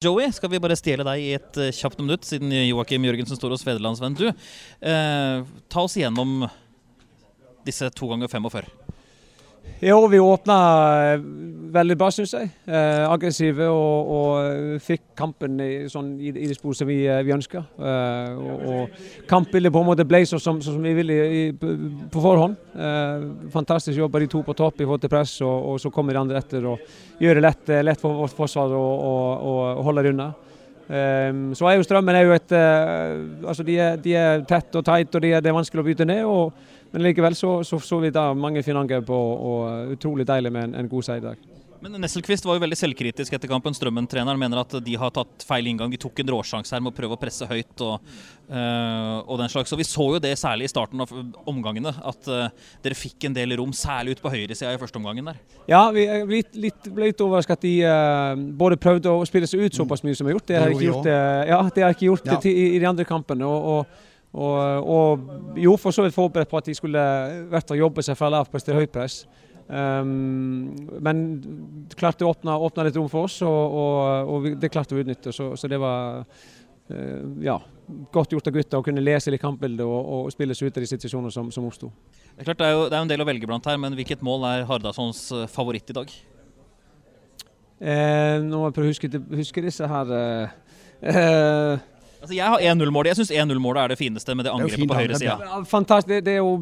Joey, skal vi bare stjele deg i et eh, kjapt minutt, siden Joakim Jørgensen står hos Federlandsvenn. Du, eh, ta oss igjennom disse to ganger 45. Jo, vi åpna eh, veldig bra, syns jeg. Eh, aggressive og, og, fikk kampen i, sånn, i, i det sporet som vi, eh, vi ønska. Eh, og, og kampbildet på en måte ble sånn som, som, vi ville i, på forhånd. Eh, fantastisk jobb av de to på topp i forhold til press, og, og så kommer de andre etter og gjør det lett, lett for vårt forsvar å holde det unna. Um, så er jo Strømmen er jo et uh, altså de er, de er tett og tight, og de er, det er vanskelig å bytte ned. Og, men likevel så, så, så vi da mange fine angrep, og, og utrolig deilig med en, en god seier i dag. Men Nesselquist var jo veldig selvkritisk etter kampen. Strømmen-treneren mener at de har tatt feil inngang. De tok en råsjanse her med å prøve å presse høyt og, øh, og den slags. Og Vi så jo det særlig i starten av omgangene, at øh, dere fikk en del rom, særlig ut på høyresida i første omgangen der. Ja, vi ble litt, litt, litt overrasket at de øh, både prøvde å spille seg ut såpass mye som de har gjort. Det har ikke gjort, ja, det har ikke gjort ja. i, i, de andre kampene. og, og og, og jo, for så vidt forberedt på at de skulle vært og jobbe seg fra lavpress til høyt press. Um, men klarte å åpne, åpne, litt rom for oss, og, og, og det klarte vi å utnytte. Så, så det var uh, ja, godt gjort av gutta å kunne lese litt kampbildet og, og, spille seg ut av de situasjonene som, som oppsto. Det er klart det er jo det er en del å velge blant her, men hvilket mål er Hardasons eh, favoritt i dag? Eh, nå må jeg prøve å huske, huske disse her eh, eh, altså Jeg har 1-0-målet. Jeg syns 1-0-målet er det fineste med det angrepet på høyre side. Ja, fantastisk. Det, det er jo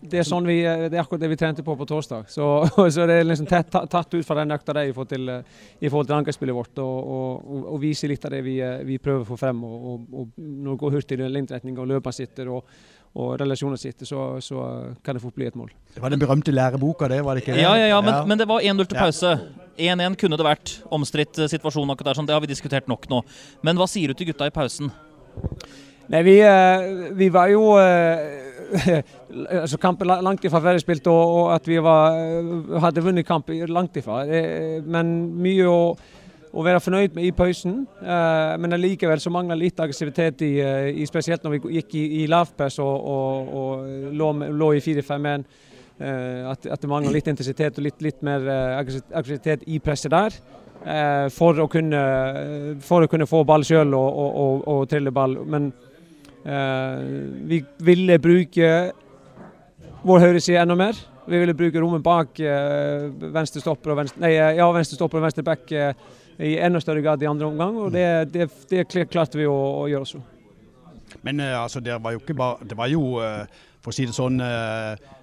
det er, sånn vi, det er akkurat det vi trente på på torsdag. Så, så det er liksom tatt, tatt ut fra den økta i forhold til, i forhold til angrepsspillet vårt. Og, og, og, vise litt av det vi, vi prøver å få frem. Og, og, når det går hurtig i lengderetning og løpene sitter og, og relasjoner sitter, så, så, kan det fort bli et mål. Det var den berømte læreboka, det? var det ikke det? Ja, ja, ja men, ja. men det var 1-0 til pause. 1-1 kunne det vært. Omstridt situasjon akkurat der, sånn. det har vi diskutert nok nå. Men hva sier du til gutta i pausen? Nei, vi, eh, vi var jo eh, altså Kampen langt ifra ferdigspilt, og, og at vi var, eh, hadde vunnet kamp langt ifra. Men mye å, å være fornøyd med i pausen. Men allikevel så mangla litt aggressivitet, i, i, spesielt når vi gikk i, i lavpress og, og, og lå, lå, i 4-5-1. At, at, det mangler litt intensitet og litt, litt mer aggressivitet i presset der. For å, kunne, for, å kunne, få ball sjøl og, og, og, trille ball. Men vi ville bruke vår høyreside enda mer. Vi ville bruke rommet bak eh, venstre stopper og venstre, nei, eh, ja, venstre og venstre back i enda større grad i andre omgang. og Det, det, det klarte vi å, å gjøre også. Men altså, det var jo ikke bare Det var jo for å si det sånn,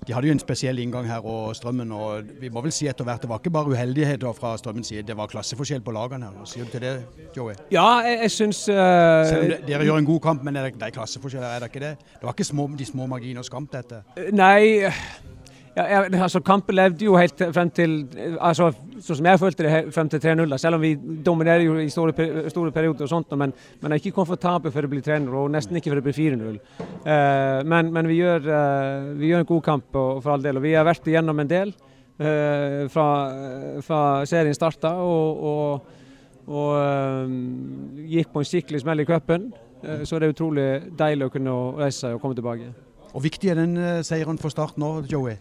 De hadde jo en spesiell inngang her og Strømmen. og vi må vel si etter hvert, Det var ikke bare uheldigheter fra Strømmens side, det var klasseforskjell på lagene. her. Sier du til det, Joey? Ja, jeg, jeg syns uh, Dere gjør en god kamp, men det er, det er klasseforskjeller, er det ikke det? Det var ikke små, de små marginers kamp, dette? Nei. Ja, altså Kampen levde jo helt frem til altså, sånn som jeg følte det, frem til 3-0. Selv om vi dominerer jo i store, store perioder, og sånt, men, men er ikke komfortabel for å bli trener, og nesten ikke for å bli 4-0. Uh, eh, men, men vi, gjør, uh, vi, gjør, en god kamp og, for all del, og vi har vært igjennom en del uh, fra, fra, serien starta. Og, og, og gikk på en skikkelig smell i cupen. så det er utrolig deilig å kunne reise seg og komme tilbake. Og Viktig er den seieren for Start nå, Joey?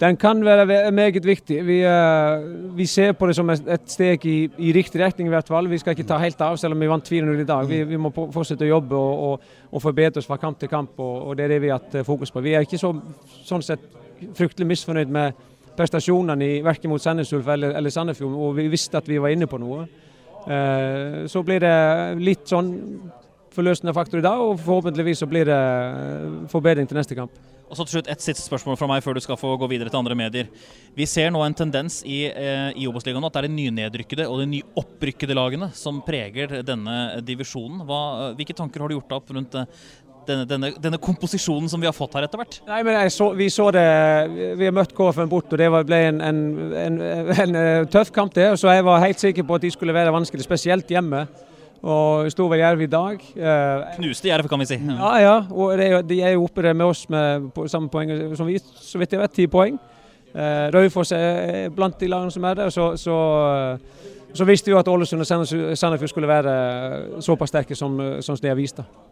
Den kan være meget viktig. Vi, uh, vi, ser på det som et steg i, i, riktig retning i hvert fall. Vi skal ikke ta helt av, selv om vi vant 4-0 i dag. Vi, vi, må fortsette å jobbe og, og, og, forbedre oss fra kamp til kamp, og, og, det er det vi har eh, fokus på. Vi er ikke så, sånn sett fryktelig misfornøyd med prestasjonene verken mot Sandnes Ulf eller, eller Sandefjord, og vi visste at vi var inne på noe. Uh, så blir det litt sånn forløsende faktor i dag, og forhåpentligvis så blir det forbedring til neste kamp. Og så til slutt Et siste spørsmål fra meg før du skal få gå videre til andre medier. Vi ser nå en tendens i, eh, i Obos-ligaen at det er de nynedrykkede og de nyopprykkede lagene som preger denne divisjonen. Hva, hvilke tanker har du gjort opp rundt eh, denne, denne, denne, komposisjonen som vi har fått her etter hvert? Nei, men så, Vi så det, vi har møtt KFM bort, og det ble en, en, en, en, tøff kamp. det, Så jeg var helt sikker på at de skulle være vanskelig, spesielt hjemme og sto ved Jerv i dag. Eh, Knuste Jerv, kan vi si. Ja, ja. Og det, de er jo oppe der med oss med samme poeng som vi, så vidt jeg vet, ti poeng. Eh, Raufoss er blant de lagene som er der. Så, så, så visste vi jo at Ålesund og Sandefjord skulle være såpass sterke som, som de har vist. da.